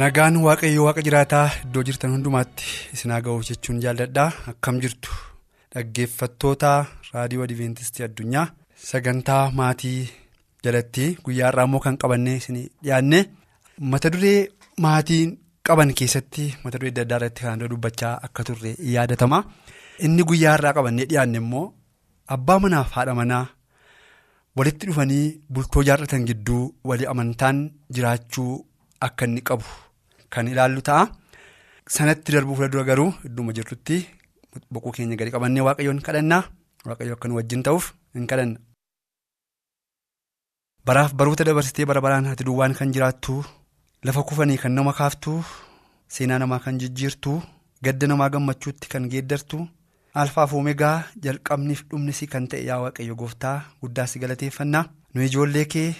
Nagaan waaqayyo waaqa jiraataa iddoo jirtan hundumaatti isin haa ga'uuf jechuun jaalladhaa akkam jirtu dhaggeeffattoota raadiyoo adventistii addunyaa sagantaa maatii jalatti guyyaa har'aa immoo kan qabannee isin dhiyaanne mata duree maatiin qaban keessatti mata duree adda addaa irratti kan dubbachaa akka turre yaadatama inni guyyaa har'aa qabannee dhiyaanne immoo abbaa manaaf haadha manaa walitti dhufanii bultoo jaarratan gidduu walii amantaan jiraachuu. Akka inni qabu kan ilaallu ta'a. Sanatti darbuu fuuldura garuu idduma jirtutti boqoo keenya gadi qabannee waaqayyoon kadhannaa waaqayyo akka nu wajjin ta'uuf hin kadhanna. Baraaf baroota dabarsitee bara baraan ati duwwaan kan jiraattu lafa kufanii kan nama kaaftu seenaa namaa kan jijjiirtu gadda namaa gammachuutti kan geeddartu alfaaf oomegaa jalqabniif dhumnisi kan ta'e yaa waaqayyo gooftaa guddaa si galateeffannaa nu ijoollee kee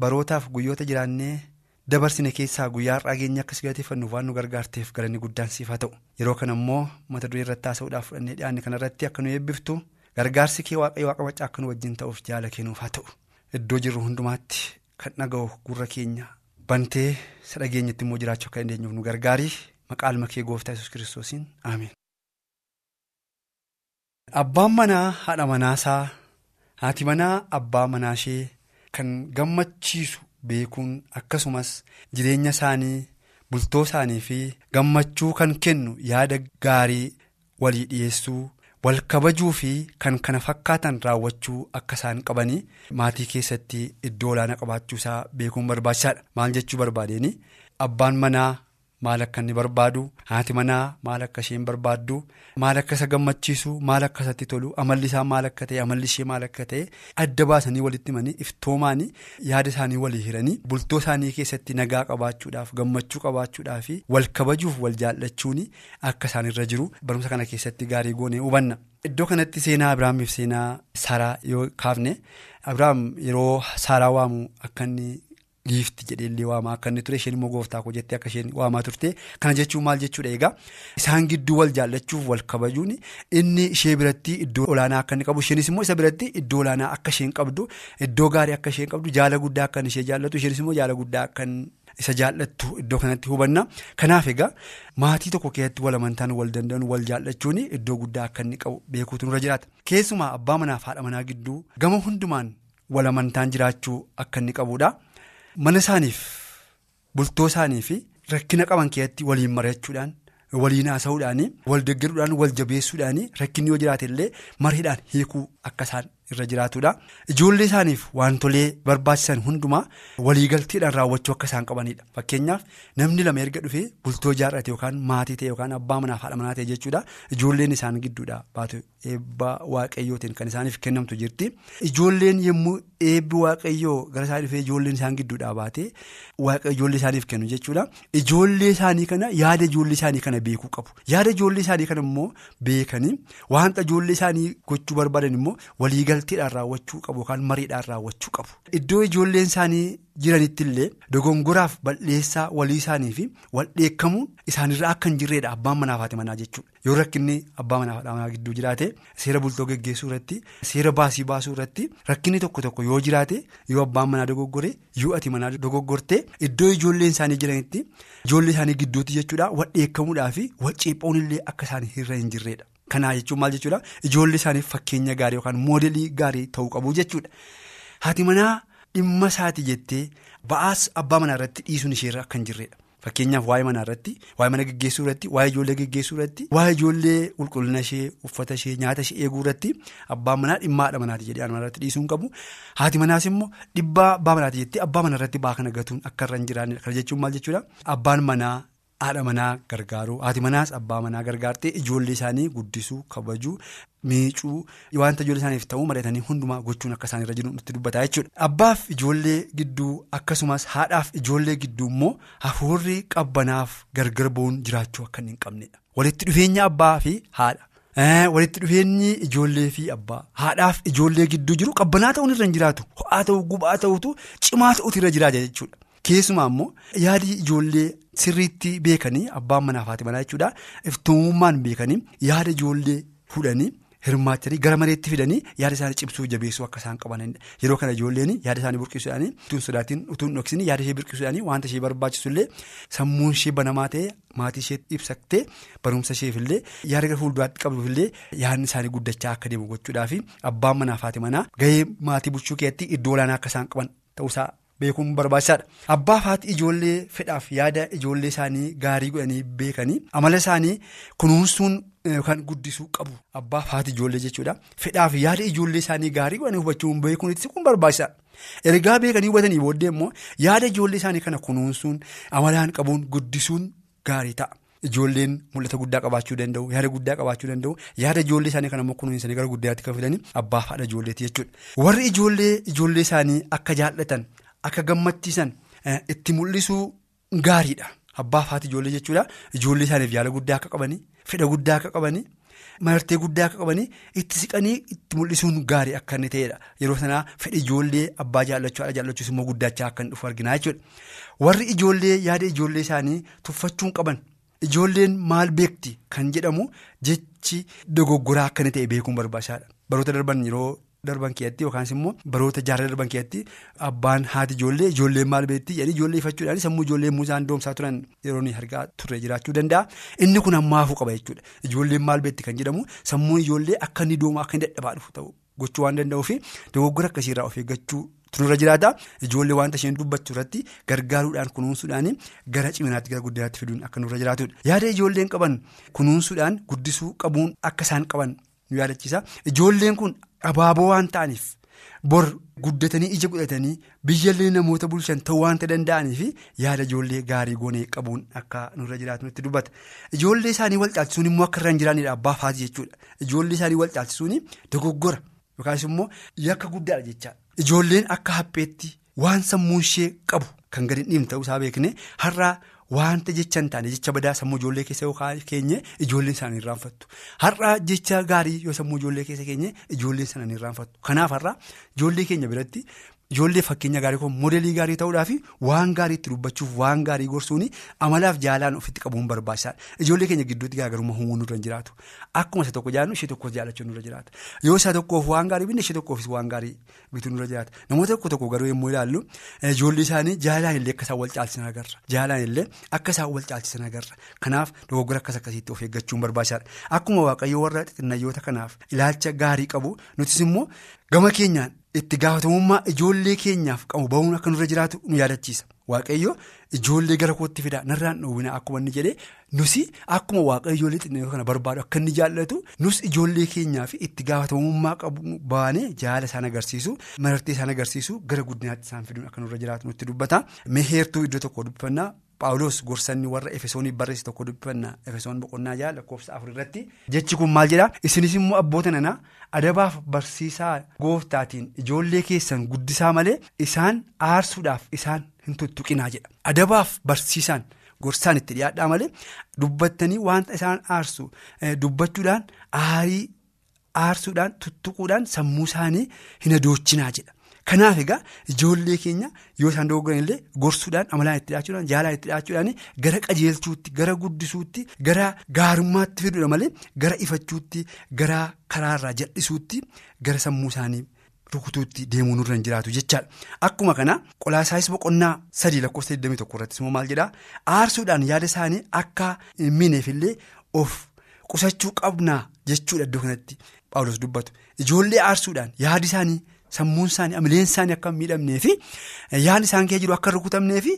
barootaaf guyyoota jiraannee. Dabarsine keessaa guyyaa har'aa keenya akka si galateeffannuuf waan nu gargaarteef galanni guddaan siif haa ta'u yeroo kana immoo mata duree irratti haasa'uudhaaf fudhannee dhiyaanne kanarratti akka nu eebbiftu gargaarsi kee waaqayyo waaqa macaa akka nu wajjin ta'uuf jaala kennuuf haa ta'u iddoo jirru hundumaatti kan dhaga'u gurra keenya bantee isa dhageenyatti immoo jiraachuu akka dandeenyuuf nu gargaarii maqaa kee gooftaa yesus kiristoosiin ameen. abbaan manaa haadha manaasaa haati manaa abbaa manaashee kan gammachiisu. Beekuun akkasumas jireenya isaanii bultoo isaanii fi gammachuu kan kennu yaada gaarii walii dhiyeessuu wal kabajuu fi kan kana fakkaatan raawwachuu akka isaan qabanii maatii keessatti iddoo olaanaa qabaachuu isaa beekuun barbaachisaadha. Maal jechuu barbaadeen? Abbaan manaa maal akka inni barbaadu haati manaa maal akka isheen barbaaddu maal akka isa gammachiisu maal akka isatti tolu amalli isaa maal akka ta'e amalli ishee maal akka ta'e adda baasanii walitti himanii iftoomaanii yaada isaanii walii hiranii bultoo isaanii keessatti nagaa qabaachuudhaaf gammachuu qabaachuudhaaf wal kabajuuf wal jaallachuun akka isaan irra jiru barumsa kana keessatti gaarii goonee hubanna. Iddoo kanatti seenaa Abiraamiif seenaa Saaraa yoo kaafne Abiraam yeroo Saaraa waamu akka inni. Giifti jedhee illee waamaa akka inni ture isheen immoo gooftaa koo jettee akka isheen waamaa turte kana jechuun maal jechuudha? Egaa isaan gidduu wal jaallachuuf wal kabajuun inni ishee biratti iddoo olaanaa akka inni qabu isheenis immoo isa biratti iddoo olaanaa akka isheen qabdu iddoo gaarii akka isheen qabdu jaala guddaa akka ishee jaallatu isheenis immoo jaala guddaa akka isa jaallattu iddoo kanatti hubanna. Kanaaf egaa maatii tokko keessatti wal amantaan wal danda'an wal jaallachuun iddoo guddaa akka inni qabu beekuutu nurra jiraata. Keessumaa abbaa manaaf haadha manaa gidduu gama hundumaan wal amantaan jiraachuu akka inni qabudha. Mana isaaniif bultoo isaanii fi rakkina qaban keessatti waliin mari'achuudhaan waliin haasa'uudhaan wal deeggaruudhaan wal jabeessuudhaan rakkinni yoo jiraate illee mariidhaan hiikuu akka isaan irra jiraatudha. Ijoollee isaaniif wantolee barbaachisan hundumaa waliigalteedhaan raawwachuu akka isaan qabanidha fakkeenyaaf namni lama erga dhufee bultoo jaarrate yookaan maatii ta'e yookaan abbaa manaaf haadha manaa ta'e jechuudha. Ijoolleen isaan gidduudha. Baatu eebba waaqayyootiin kan isaaniif kennamtu jirti. Ijoolleen yommuu eebbi waaqayyoo gara isaa dhufee ijoolleen isaan gidduudhaa baate ijoollee isaaniif kennu jechuudha. Ijoollee isaanii kana yaada ijoollee isaanii kana beekuu qabu. Yaada ijoollee isaanii kana immoo beekanii wanta ijoollee isaanii gochuu barbaadan immoo waliigalteedhaan raawwachuu qabu yookaan mariidhaan raawwachuu qabu iddoo ijoolleen isaanii jiranitti illee dogongoraaf bal'eessaa walii isaanii fi wal dheekkamuun isaanirraa akka hin jirredha abbaan manaaf haati manaa jechuudha yoo rakkinni abbaa manaaf haadha manaa gidduu jiraate seera bultoo geggeessuu irratti seera baasii baasuu irratti rakkinni tokko tokko yoo jiraate yoo abbaan manaa dogoggore yoo ati manaa dogoggorte iddoo ijoolleen isaanii jiranitti ijoollee isaanii gidduutti jechuudha wal dheekkamuudhaa fi wal ceephoon illee akka isaanii irra hin jirredha. Kanaa jechuun maal jechuudha? Ijoollee isaaniif fakkeenya gaarii yookaan moodelii gaarii ta'uu qabu jechuudha. Haati manaa dhimma isaati jettee ba'aas abbaa manaa irratti dhiisuun isheerra akka hin jirredha fakkeenyaaf waa'ee manaa irratti waa'ee mana geggeessuu irratti waa'ee ijoollee geggeessuu irratti waa'ee ijoollee qulqullina ishee uffata ishee nyaata ishee eeguu irratti abbaan manaa dhimma haadha manaati jedhee manaa irratti dhiisuu hin qabu. Haati manaas immoo dhibba abbaa manaati jettee abbaa manaa irratti ba'aa kana gatuun akka irra hin jiraannedha. Kana jechuun maal jechuudha? Abbaan manaa haadha manaa gargaaruu haati manaas abbaa manaa gargaartee ijoollee isaanii guddisuu kabajuu miicuu wanta ijoollee isaaniif ta'uu mari'atanii hundumaa gochuun akka isaan irra jiru nutti dubbataa jechuudha. Abbaaf ijoollee gidduu akkasumas haadhaaf ijoollee gidduu immoo hafuurri qabbanaaf gargar ba'uun jiraachuu akka hin qabnedha. Walitti dhufeenya abbaa fi haadha. Walitti dhufeenyi ijoollee fi abbaa haadhaaf ijoollee gidduu jiru qabbanaa ta'uun irra hin jiraatu ho'aa ta'uu gubaa ta'utu cimaa ta'utu irra jiraata jechuudha. Keessumaa immoo yaadi ijoollee sirriitti beekanii abbaan manaa fi haati manaa jechuudha iftoomummaan beekanii yaada ijoollee fuudhanii hirmaachanii gara mareetti fidanii yaada isaanii cimsuu jabeessuu akka isaan qabanidha. Yeroo kana ijoolleen yaada isaanii burqisuudhaanii utuun sodaatiin utuun dhoksanii yaada ishee burqisuudhaanii wanta ishee barbaachisullee sammuun ishee banamaa ta'e maatii ishee ibsattee barumsa isheefillee yaada gara fuulduraatti qabduufillee yaadni isaanii guddachaa akka deemu gochuudhaaf abbaan manaa fi haati manaa gahee maatii bulchuu keessatti iddoo olaanaa akka isaan qaban ta'uusaa. Beekuun barbaachisaadha. Abbaa haati ijoollee fedhaaf yaada ijoollee isaanii gaarii godhanii beekanii amala isaanii kunuunsuun yookaan guddisuu qabu. Abbaa haati ijoollee jechuudha. Fedhaaf yaada ijoollee isaanii gaarii godhanii hubachuun beekuun itti kun barbaachisaadha. Ergaa beekanii hubatanii booddee immoo yaada ijoollee isaanii kana kunuunsuun amalaan qabuun guddisuun gaarii ta'a. Ijoolleen mul'ata guddaa qabaachuu danda'u yaada guddaa qabaachuu danda'u yaada ijoollee isaanii kana immoo kunuunsanii gara guddaatti kan fidanii abbaa haadha ijoolleeti jechuudha. Warri ijoollee ijoollee isaanii akka jaallatan. Akka gammachiisan itti mul'isuu gaariidha. Abbaa haati ijoollee jechuudha. Ijoollee isaaniif yaala guddaa akka qabanii, fedha guddaa akka qabanii, martee guddaa akka qabanii itti siqanii itti mul'isuun gaarii akka inni ta'edha. Yeroo sanaa fedha ijoollee abbaa jaallachuu haadha jaallachuus immoo guddachaa akka inni dhufu argina jechuudha. Warri ijoollee yaada ijoollee isaanii tuffachuun qaban ijoolleen maal beekti kan jedhamu jechi dogoggoraa akka inni ta'e beekuun barbaachisaadha. Baroota darban yeroo. Darban keessatti yookaas immoo baroota jaarraa darban keessatti abbaan haati ijoollee ijoolleen maal beekti jedhanii ijoollee ifachuudhaan sammuu ijoollee muusaan doomsaa turan yeroo argaa turre jiraachuu danda'a. Inni kun ammaafuu qaba jechuudha. Ijoolleen maal beekti kan jedhamu sammuun ijoollee akka inni doomaa akka inni dadhabaa dhufu ta'u gochuu waan danda'uuf dogoggora akkasiirraa of eeggachuu tunurra jiraata. Ijoollee wanta isheen dubbachuu irratti gargaaruudhaan kunuunsuudhaan gara ciminaatti gara guddinaatti fiduun akka nurra jiraatudha. Yaada ijoolleen qaban kunuunsuudhaan guddisuu qabuun akka isaan qaban nu yaadachiisa ijoolleen kun. Abaaboo waan ta'aniif bor guddatanii ija godhatanii biyyallee namoota bulchan ta'uu waanta danda'aniif yaada ijoollee gaarii goonee qabuun akka nurra jiraatu nutti dubbata. Ijoollee isaanii wal caalchisuun immoo akka irra hin jiraannedha abbaa fi haati jechuudha. Ijoollee isaanii wal caalchisuun dogoggora yookaas immoo yakka guddaadha jechaadha. Ijoolleen akka hapheetti waan sammuun ishee qabu kan gadi hin dhiibne ta'uusaa beekne har'aa. Wanta jecha hin taane jecha badaa sammuu ijoollee keessa yookaan keenye ijoolleen isaanii irraanfattu. Har'a jecha gaarii yoo sammuu ijoollee keessa keenye ijoolleen sana hin irraanfattu. Kanaaf har'a ijoollee keenya biratti ijoollee fakkeenya gaarii kun modeelii gaarii ta'uudhaaf waan gaarii itti dubbachuuf waan gaarii gorsuun amalaaf jaalaan ofitti qabuun barbaachisaadha. Ijoollee keenya gidduutti garaagarummaa uumuun nurra jiraatu. Akkuma isa tokko jaallu ishee tokkos jaalachuun nurra jiraata. Yoo isa tokkoof waan gaarii binne ishee tokkoofis waan gaarii bituun nurra jiraata. Namoota tokko tokko garuu yommuu ilaallu ijoollee isaanii jaalaan illee akka isaan wal caalchisan agarra. Jaalaan illee akka isaan wal caalchisan agarra. Kanaaf dogoggora akkas akkasiitti of eeggachuun barbaachisaadha. Akkuma waaqayyoo warra xixinnayyoota kanaaf ilaalcha gaarii qabu nutis immoo gama keenyaan itti gaafatamummaa ijoollee keenyaaf qabu bahuun akka nurra jiraatu nu yaadachiisa. Waaqayyo ijoollee gara kootti fidaa narraan dhoowwina akkuma inni jedhee nusi akkuma waaqayyo ijoollee xixinnoo kana barbaadu akka inni jaallatu nus ijoollee keenyaaf itti gaafatamummaa qabu baanee jaala isaan agarsiisu marartee isaan agarsiisu gara guddinaatti isaan fiduun akka nurra jiraatu nutti dubbata. Meheertuu iddoo tokko dubbifannaa Paawuloos gorsanni warra Efesoonii barreesse tokko dubbifannaa Efesoon boqonnaa jaha lakkoofsa afur irratti jechi kun maal jedhaa isinis immoo abboota nanaa adabaaf barsiisaa gooftaatiin ijoollee keessan guddisaa malee isaan aarsuudhaaf isaan hin tuttuqinaa jedha adabaaf barsiisaan gorsaan itti dhiyaadhaa malee dubbattanii wanta isaan aarsu dubbachuudhaan aarii aarsuudhaan tuttuquudhaan sammuu isaanii hin adoochinaa jedha. Kanaaf egaa ijoollee keenya yoo isaan dogoggoran illee gorsuudhaan amalaan itti dhiyaachuudhaan jaalaan itti dhiyaachuudhaan gara qajeelchuutti gara guddisuutti gara gaarummaatti fiduudha malee gara ifachuutti gara karaarraa jal'isuutti gara sammuu isaanii rukutuutti deemuu nurra hin jiraatu jechaadha. Akkuma kana qolaasaayis boqonnaa sadii lakkoofsa 21 irrattis immoo maal jedhaa aarsuudhaan yaada isaanii akka hin miineefillee of qusachuu qabnaa jechuudha iddoo kanatti Paawulos dubbatu ijoollee aarsuudhaan yaadi isaanii. Sammuun isaanii amileen isaanii akka hin miidhamnee fi yaadni isaan keessa jiru akka rukutamnee fi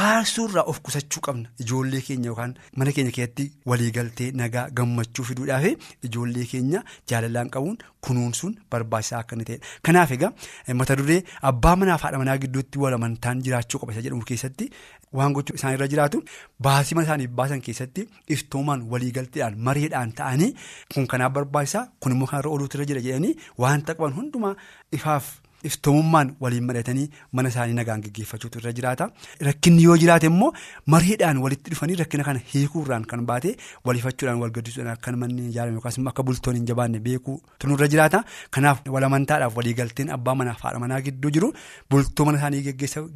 aarsuurraa of qusachuu qabna ijoollee keenya yookaan mana keenya keessatti waliigaltee nagaa gammachuu fiduudhaaf ijoollee keenya jaalalaan qabuun kunuunsuun barbaachisaa akka inni ta'edha. Kanaaf egaa mata duree abbaa manaa fi haadha manaa gidduutti wal amantaan jiraachuu qaba isa jedhamu keessatti waan gochuu isaan irra jiraatu baasii mana isaaniif baasan keessatti iftoomaan waliigalteedhaan mareedhaan ta'anii kun kanaaf barbaachisaa kun immoo kanarra ooluutu irra jira jedhanii waanta qaban hundumaa ifaaf. Iftoomummaan waliin mari'atanii mana isaanii nagaan geggeeffachuutu irra jiraata. Rakkinni yoo jiraate immoo mareedhaan walitti dhufanii rakkina kana hiikuurraan kan baate waliifachuudhaan wal gaddisuudhaan akka manni ijaarame yookaas immoo akka bultoon hin jabaanne beekuutu nurra jiraata. Kanaaf walamantaadhaaf waliigalteen abbaa manaa fi haadha manaa gidduu jiru. Bultoo mana isaanii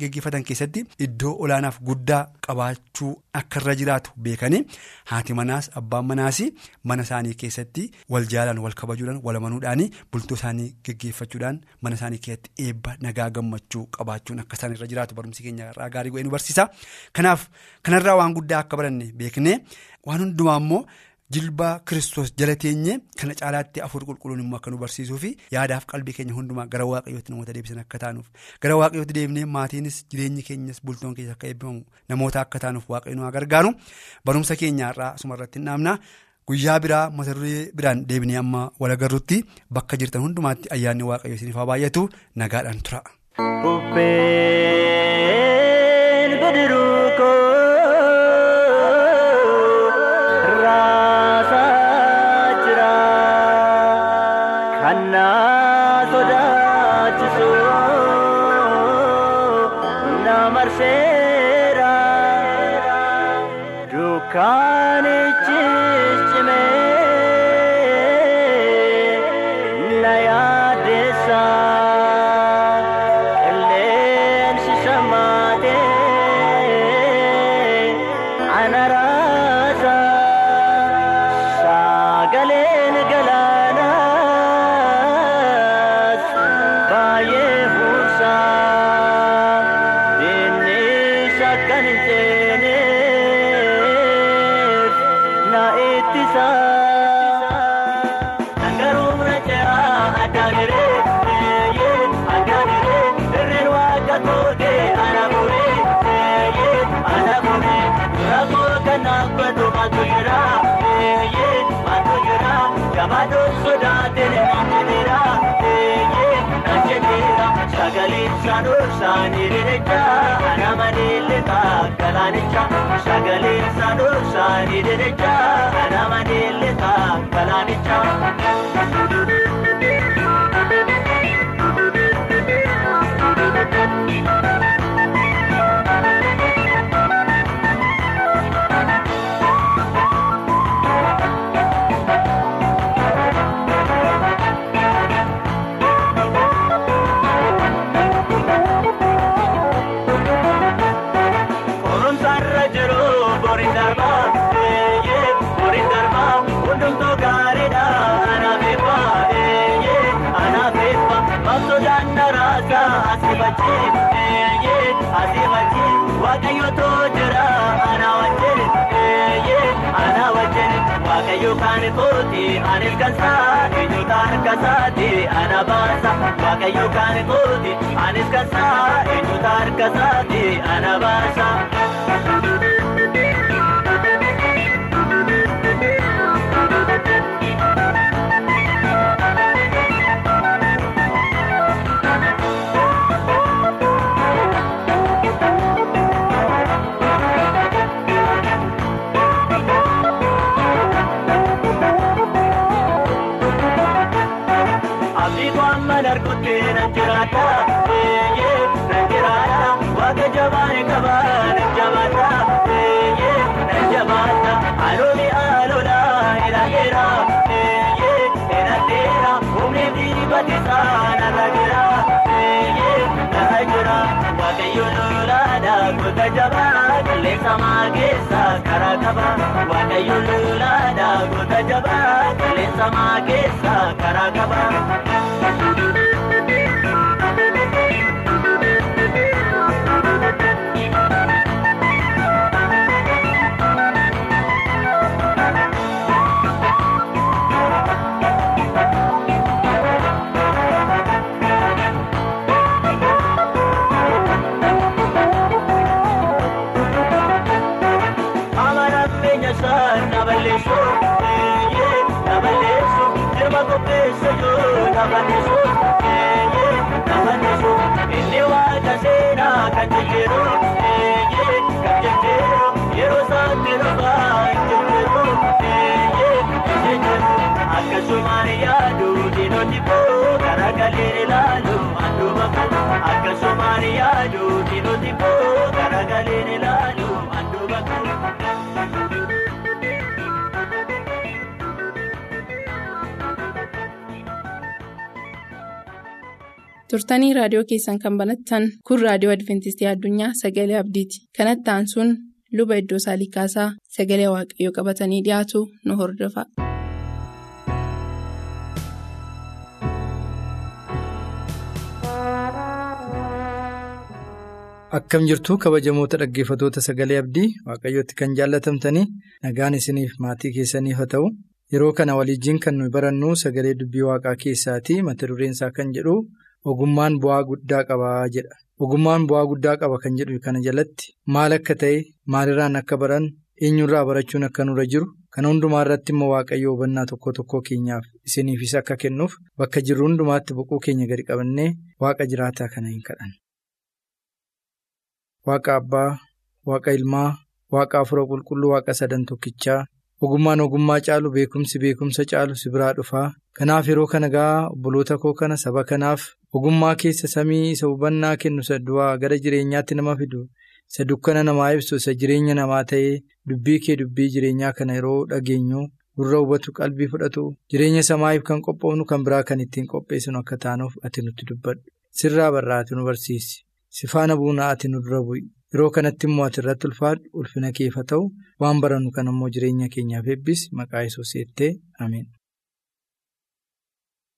geggeeffatan keessatti iddoo olaanaaf guddaa qabaachuu akka irra jiraatu beekanii haati manaas abbaan manaas mana isaanii keessatti wal jaalaan wal kabajuudhaan wal amanuudhaan bultoo isaanii geggeeffachuudhaan mana isaanii keessatti. eebba nagaa gammachuu qabaachuun akka isaan irra jiraatu barumsi keenya irraa gaarii go'ee nu barsiisa kanaaf kanarraa waan guddaa akka baranne beeknee waan hundumaa immoo jilbaa kiristoos jala teenye kana caalaatti afur qulqulluun immoo akka nu barsiisuu fi yaadaaf qalbii keenya hundumaa gara waaqayyootti namoota deebisan akka taanuuf gara waaqayyootti deebinee maatiinis jireenyi keenyas bultoon keessa akka eebbifamu namoota akka taanuuf waaqayyo nu gargaaru barumsa keenya irraa asuma irratti hin dhaabna. Guyyaa biraa mata duree biraan deebinee amma wal agarruutti bakka jirtan hundumaatti ayyaanni waaqayyo isiniif haa baay'atu nagaadhaan tura. Maneellee kan kooti anis kansaa eenyuta harka isaati ana baasa waaqayyo kan kooti anis kansaa eenyuta harka isaati ana baasa. Jabaa qilleensa maakeessa karaa qaba waaqayyo lolaadha goota jabaa qilleensa maakeessa karaa qaba. Turtanii raadiyoo keessan kan banattan kun raadiyoo adventistii addunyaa sagalee abdiiti kanattaan sun luba iddoo saalikaasaa sagalee waaqayyoo qabatanii dhiyaatu nu hordofa. Akkam jirtu kabajamoota dhaggeeffatoota sagalee abdii waaqayyootti kan jaallatamtanii nagaan isiniif maatii keessaniif haa ta'u yeroo kana waliijjiin kan nuyi barannu sagalee dubbii waaqaa keessaati mata dureen isaa kan jedhu ogummaan bu'aa guddaa qaba jedha. Ogummaan bu'aa guddaa qaba kan jedhu kana jalatti maal akka ta'e maalirraan akka baran eenyurraa barachuun akka nurra jiru kana hundumaa irratti immoo waaqayyo hubannaa tokko tokko keenyaaf isiniifis akka kennuuf bakka jirru hundumaatti boqoo keenya gadi qabannee waaqa jiraataa kana hin kadhan. Waaqa Abbaa, Waaqa Ilmaa, Waaqa Afura Qulqulluu, Waaqa Sadan Tokkichaa, ogummaan ogummaa caalu, beekumsi beekumsa caalu si biraa dhufaa. Kanaaf yeroo kana gaa obboloota koo kana saba kanaaf ogummaa keessa samii isa hubannaa kennu isa du'aa gara jireenyaatti nama fidu, isa dukkana namaa ibsu, isa jireenya namaa ta'ee dubbii kee dubbii jireenyaa kana yeroo dhageenyu gurra hubatu qalbii fudhatu jireenya samaa'iif kan qophoofnu kan biraa kan ittiin qopheessinu akka taanuuf ati nutti dubbadhu. Sirraa barraati nu barsiisi. Si faana buunaa ati nu dura bu'i. Yeroo kanatti immoo ati irratti ulfaadhu ulfina keef haa ta'u waan barannu kan immoo jireenya keenyaaf eebbisi maqaa Yesuus jettee ameen.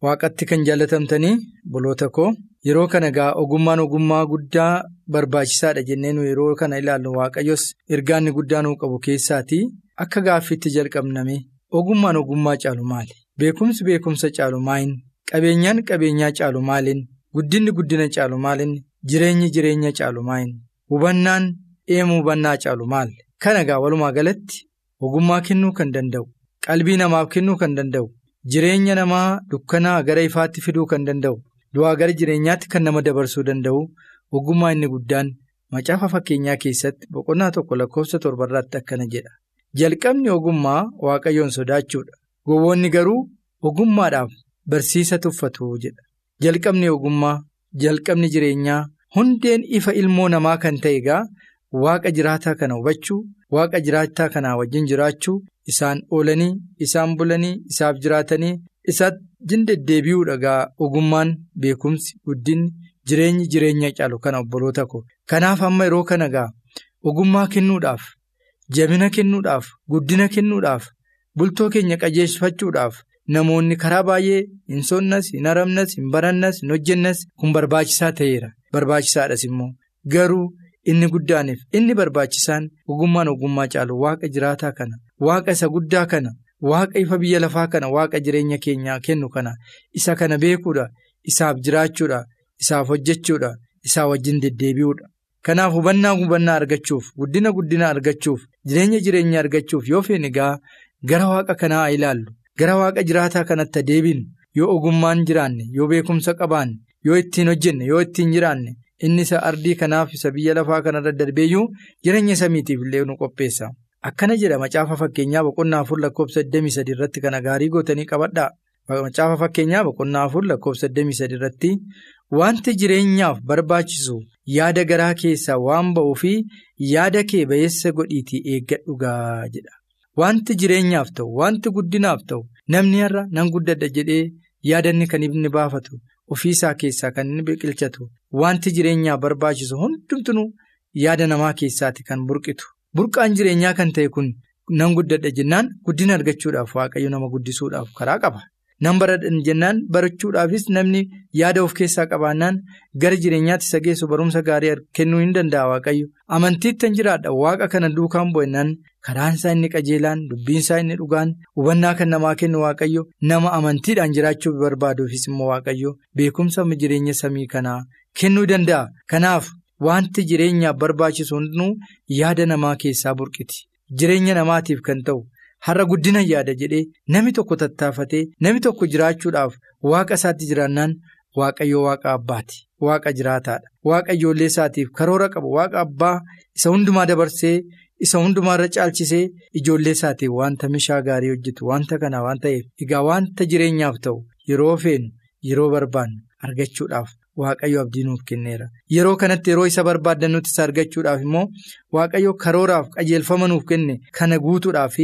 Waaqatti kan jaallatamtanii boloota koo yeroo kana gaa ogummaan ogummaa guddaa barbaachisaadha jennee nu yeroo kana ilaallu waaqayyos ergaa inni guddaa nuu qabu keessaatii akka gaaffiitti jalqabname ogummaan ogummaa caalu maali? Beekumsi beekumsa caalu maaliin? Qabeenyaan qabeenyaa caalu maaliin? Guddinni guddina caalu maaliin? Jireenyi jireenya caalu maaliin? Hubannaan eemu hubannaa caalu maali? Kana gaa walumaa galatti ogummaa kennuu kan danda'u, qalbii namaaf kennuu kan danda'u, jireenya namaa dukkanaa gara ifaatti fiduu kan danda'u, du'aa gara jireenyaatti kan nama dabarsuu danda'u, ogummaa inni guddaan macaafa fakkeenyaa keessatti boqonnaa tokko lakkoofsa torbarraatti akkana jedha. Jalqabni ogummaa waaqayyoon sodaachuudha. Gowwoonni garuu ogummaadhaaf barsiisa tuffatu jedha. Jalqabni ogummaa, jalqabni jireenyaa. Hundeen ifa ilmoo namaa kan ta'e egaa waaqa jiraataa kana hubachuu waaqa jiraataa kanaa wajjin jiraachuu isaan oolanii isaan bulanii isaaf jiraatanii isaatti deddeebi'uudha egaa ogummaan beekumsi guddinni jireenyi jireenya caalu kana obboloota ko kanaaf amma yeroo kana egaa ogummaa kennuudhaaf jabina kennuudhaaf guddina kennuudhaaf bultoo keenya qajeelfachuudhaaf. Namoonni karaa baay'ee hin sonnas hin haramnas hin barannas hin hojjennas kun barbaachisaa ta'eera. Barbaachisaadhas immoo garuu inni guddaaniif inni barbaachisaan ogummaan ogummaa caalu waaqa jiraataa kana waaqa isa guddaa kana waaqa ifa biyya lafaa kana waaqa jireenya keenyaa kennu kana isa kana beekuudha isaaf jiraachuudha isaaf hojjechuudha isaa wajjin deddeebi'uudha. Kanaaf hubannaa hubannaa argachuuf guddina guddina argachuuf jireenya jireenya argachuuf yoo feene egaa gara waaqa kanaa ilaallu. Gara waaqa jiraataa kanatti deebinu yoo ogummaan jiraanne yoo beekumsa qabaanne yoo ittiin hojjenne yoo ittiin jiraanne inni isa ardii kanaaf isa biyya lafaa kanarra darbeeyyuu jireenya samiitiif illee nu qopheessa. Akkana jedha macaafa fakkeenyaa boqonnaa afur lakkoofsa 23 irratti kana gaarii gootanii qabadhaa. Macaafa fakkeenyaa boqonnaa afur lakkoofsa 23 irratti wanti jireenyaaf barbaachisu yaada garaa keessaa waan ba'uu fi yaada kee ba'eessa godhiitii eeggadhugaa jedha. Wanti jireenyaaf ta'u wanti guddinaaf ta'u namni har'a nan guddadha jedhee yaadanni kan inni baafatu ofiisaa keessaa kan inni biqilchatu wanti jireenyaaf barbaachisu hundumtuu yaada namaa keessaati kan burqitu. Burqaan jireenyaa kan ta'e kun nan guddadha jennaan guddina argachuudhaaf waaqayyo nama guddisuudhaaf karaa qaba. Nan baradhan jennaan barachuudhaafis namni yaada of keessaa qabaannaan gara jireenyaatti isa geessu barumsa gaarii kennuu hin danda'a waaqayyo. Amantiitti kan jiraadha waaqa kana duukaan bu'annaan karaan isaa inni qajeelaan dubbiin isaa inni dhugaan hubannaa kan namaa kennu waaqayyo nama amantiidhaan jiraachuu barbaaduufis immoo waaqayyo beekumsa jireenya samii kanaa kennuu danda'a. Kanaaf wanti jireenyaaf barbaachisu hundinuu yaada namaa keessaa burqiti. Jireenya namaatiif kan ta'u har'a guddina yaada jedhee namni tokko tattaafatee namni tokko jiraachuudhaaf waaqa isaatti jiraannaan waaqayyo waaqa abbaati. Waaqa jiraataadha. Waaqa ijoollee isaatiif karoora qaba. Waaqa abbaa isa hundumaa dabarsee isa hundumaarra caalchisee ijoollee isaatiif wanta mishaa gaarii hojjetu wanta kana waan ta'eef egaa wanta jireenyaaf ta'u yeroo feenu yeroo barbaannu argachuudhaaf waaqayyo abdii nuuf kenneera. Yeroo kanatti yeroo isa barbaaddan nuti isa argachuudhaaf immoo waaqayyo karooraaf qajeelfama nuuf kenne kana guutuudhaaf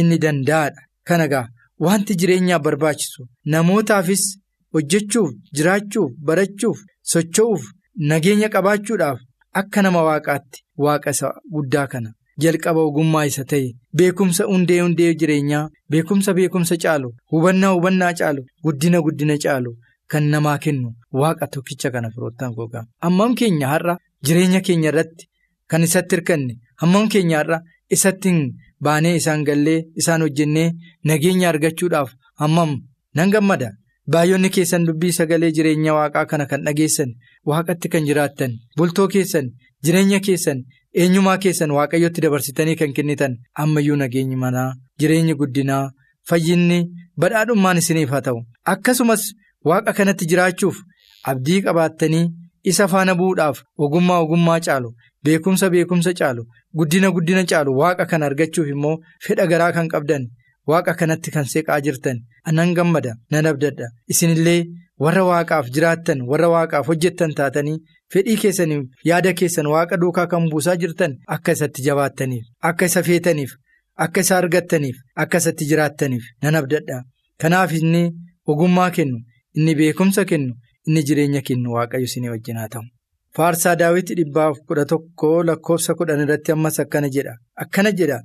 inni danda'aadha. Kana egaa wanti jireenyaaf barbaachisu namootaafis hojjechuuf jiraachuuf barachuuf socho'uuf nageenya qabaachuudhaaf akka nama waaqaatti waaqa isa guddaa kana jalqaba ogummaa isa ta'e beekumsa hundee hundee jireenyaa beekumsa beekumsa caalu hubannaa hubannaa caalu guddina guddina caalu kan namaa kennu waaqa tokkicha kana firoottan gogaa hammam keenya har'a jireenya keenya irratti kan isatti hirkanne hammam keenya har'a isatti baanee isaan gallee isaan hojjennee nageenya argachuudhaaf hammam nan gammada. Baay'oonni keessan dubbii sagalee jireenya waaqaa kana kan dhageessan waaqatti kan jiraattan bultoo keessan jireenya keessan eenyumaa keessan waaqayyotti dabarsitanii kan kennitan ammayyuu nageenyi manaa jireenyi guddinaa fayyinni badhaadhummaan isiniif haa ta'u akkasumas waaqa kanatti jiraachuuf abdii qabaattanii isa faana bu'uudhaaf ogummaa ogummaa caalu beekumsa beekumsa caalu guddina guddina caalu waaqa kana argachuuf immoo fedha garaa kan qabdan. Waaqa kanatti kan seeqaa jirtan anan gammada nan abdadha isinillee warra waaqaaf jiraattan warra waaqaaf hojjettan taatanii fedhii keessaniif yaada keessan waaqa duukaa kan buusaa jirtan akka isatti jabaattaniif akka isa feetaniif akka isa argattaniif akka isatti jiraattaniif nan abdadha kanaaf inni ogummaa kennu inni beekumsa kennu inni jireenya kennu waaqayyo isinii wajjin haa ta'u. Faarsaa daawwitii dhibbaaf kudha tokko lakkoofsa kudhan irratti ammas akkana jedha. Akkana jedha.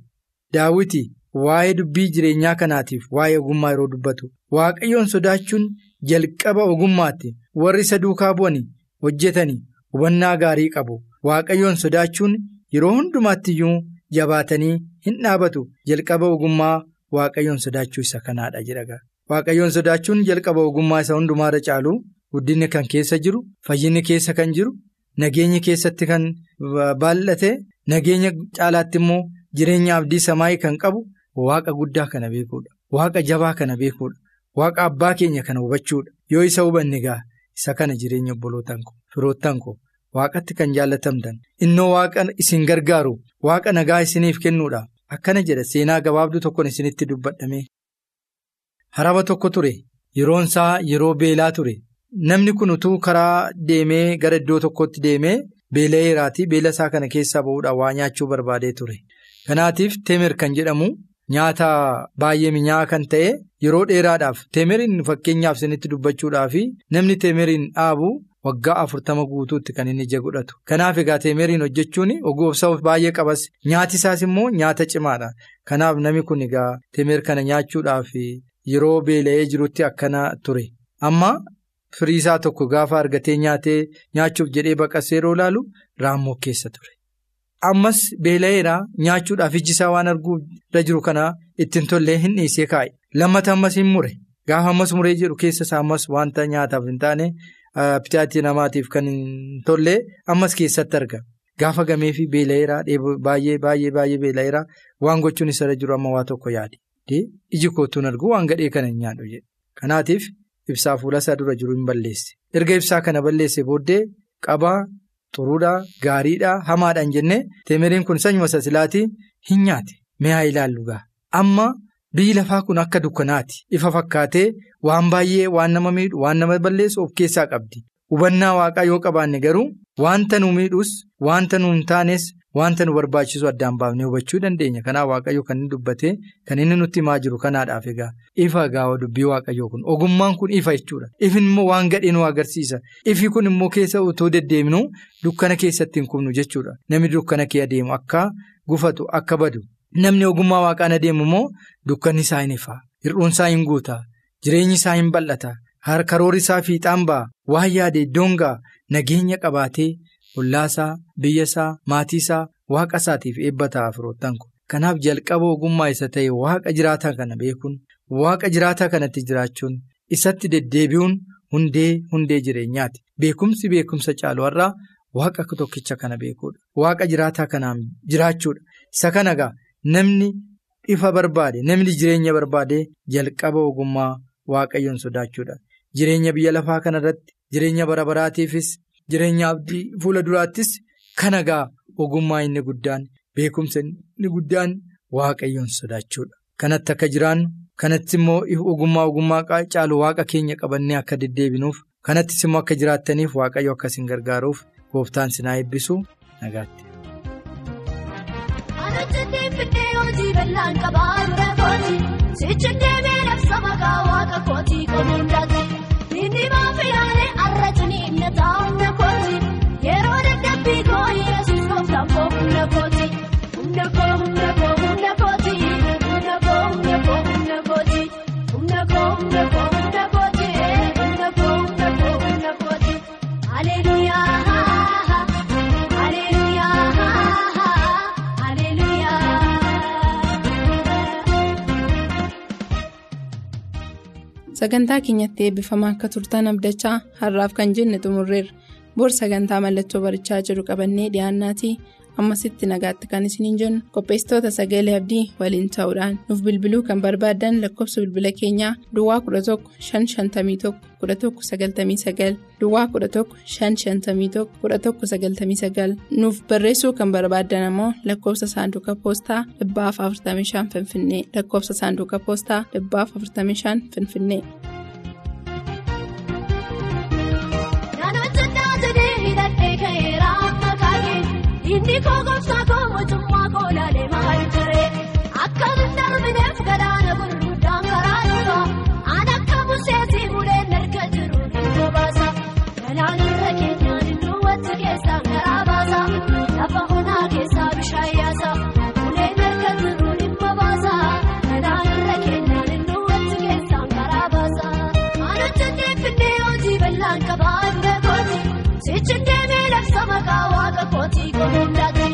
Daawwitii. Waa'ee dubbii jireenyaa kanaatiif waa'ee ogummaa yeroo dubbatu. Waaqayyoon sodaachuun jalqaba ogummaatti warri isa duukaa bu'anii hojjetanii hubannaa gaarii qabu. Waaqayyoon sodaachuun yeroo hundumaatti iyyuu jabaatanii hin dhaabatu. Jalqaba ogummaa waaqayyoon sodaachuu isa kanaadha jedha waaqayyoon sodaachuun jalqaba ogummaa isa hundumaarra caalu guddinni kan keessa jiru fayyinni keessa kan jiru nageenyi keessatti kan baallate nageenya caalaatti immoo jireenya abdii samaayii kan qabu. Waaqa guddaa kana beekuudha. Waaqa jabaa kana beekuudha. Waaqa abbaa keenya kana hubachuudha. Yoo isa hubanne gaa isa kana jireenya obbolootaan koo firoottan koo waaqatti kan jaallatamtan innoo waaqa isin gargaaru waaqa nagaa isiniif kennuudha. Akkana jedha seenaa gabaabduu tokkoon isinitti dubbadhame. Haraba tokko ture yeroon isaa yeroo beelaa ture namni kun utuu karaa deemee gara iddoo tokkotti deemee beela'eeraatii beela isaa kana keessaa ba'uudhaan waa nyaachuu barbaadee ture. Kanaatiif teemer kan jedhamu. Nyaata baay'ee minyaa'aa kan ta'e yeroo dheeraadhaaf teemeriin fakkeenyaaf isinitti dubbachuudhaaf namni teemeriin dhaabu waggaa afurtama guutuutti kan inni ija godhatu. Kanaaf egaa teemeriin hojjechuun ogoofsa baay'ee qabas nyaati isaas immoo nyaata cimaadha. Kanaaf namni kun egaa teemer kana nyaachuudhaaf yeroo beela'ee jirutti akkana ture. Amma firii isaa tokko gaafa argatee nyaatee nyaachuuf jedhee baqasee yeroo ilaalu raammoo keessa ture. Ammas beela'eera nyaachuudhaaf iji isaa waan arguu irra jiru kana ittiin tollee hin dhiisee kaa'e. Lammata ammas hin mure. Gaafa ammas muree jedhu keessa isaa ammas wanta nyaataaf hin taane bitaatii namaatiif kan hin tollee ammas keessatti arga. Gaafa gamee fi beela'eera baay'ee baay'ee baay'ee beela'eera waan gochuun isarra jiru amma waa tokko yaade. Iji kootuun argu waan gadhee kana hin nyaadhu jedhe. Kanaatiif ibsaa fuula isaa dura jiru hin balleesse. Erga ibsaa kana balleesse booddee qabaa. Xuruudhaa gaariidhaa hamaadhaan jennee teemeriin kun sanyuma sasilaatii hin nyaate mi'aa ilaallu gaa amma biyyi lafaa kun akka dukkanaati ifa fakkaatee waan baay'ee waan nama miidhu waan nama balleessu of keessaa qabdi hubannaa waaqaa yoo qabaanne garuu wanta nu miidhus wanta nu hin taanes wanta nu barbaachisu addaan baafnee hubachuu dandeenya. Kanaaf waaqayyo kan inni dubbate kan inni nutti himaa jiru kanaadhaaf egaa. Ifa gaawa dubbii waaqayyoo kun. Ogummaan kun ifa jechuudha. Ifin immoo waan gadhee nu agarsiisa. Ifi kun immoo keessa utoo deddeemnu dukkana keessatti hin kubnu jechuudha. Namni dukkana kee adeemu akka gufatu akka badu. Namni ogummaa waaqaan adeemu immoo dukkanni isaa hin ifa. Hir'uun isaa hin guuta. Jireenyi isaa hin bal'ata. Karoorri isaa fiixaan ba'a. Waan yaade iddoon ga'a. Nageenya qabaatee. Ollaasaa biyyasaa maatiisaa waaqa isaatiif eebba ta'a firoottan kun. Kanaaf jalqaba ogummaa isa ta'e waaqa jiraataa kana beekuun waaqa jiraataa kanatti jiraachuun isatti deddeebi'uun hundee hundee jireenyaati. Beekumsi beekumsa caalu har'aa waaqa tokkicha kana beekuudha. Waaqa jiraataa kanaan jiraachuudha. Isa kana egaa namni ifa barbaade namni jireenya barbaade jalqaba ogummaa waaqayyoon sodaachuudha. Jireenya biyya lafaa kanarratti jireenya bara baraatiifis jireenya abdii fuula duraattis kan egaa ogummaa inni guddaan beekumsa inni guddaan waaqayyoon sodaachuudha. Kanatti akka jiraannu kanatti immoo ogummaa ogummaa caalu waaqa keenya qabannee akka deddeebinuuf kanattis immoo akka jiraattaniif waaqayyo akkasiin gargaaruuf gooftaan sinaa eebbisu nagaatti. Inni Sagantaa keenyatti eebbifamaa akka turtan abdachaa har'aaf kan jenne xumurreerra. Bor sagantaa mallattoo barichaa jiru qabannee dhiyaannaatii ammasitti nagaatti kan isiniin jennu. Qopheessitoota sagalee abdii waliin ta'uudhaan nuuf bilbiluu kan barbaaddan lakkoofsa bilbila keenyaa Duwwaa 11 551 1199 Duwwaa 11 551 1199 nuuf barreessuu kan barbaaddan ammoo lakkoofsa saanduqa poostaa 45 Finfinnee lakkoofsa saanduqa poostaa 45 Finfinnee. Inni koo gooftaa kootii goondaati.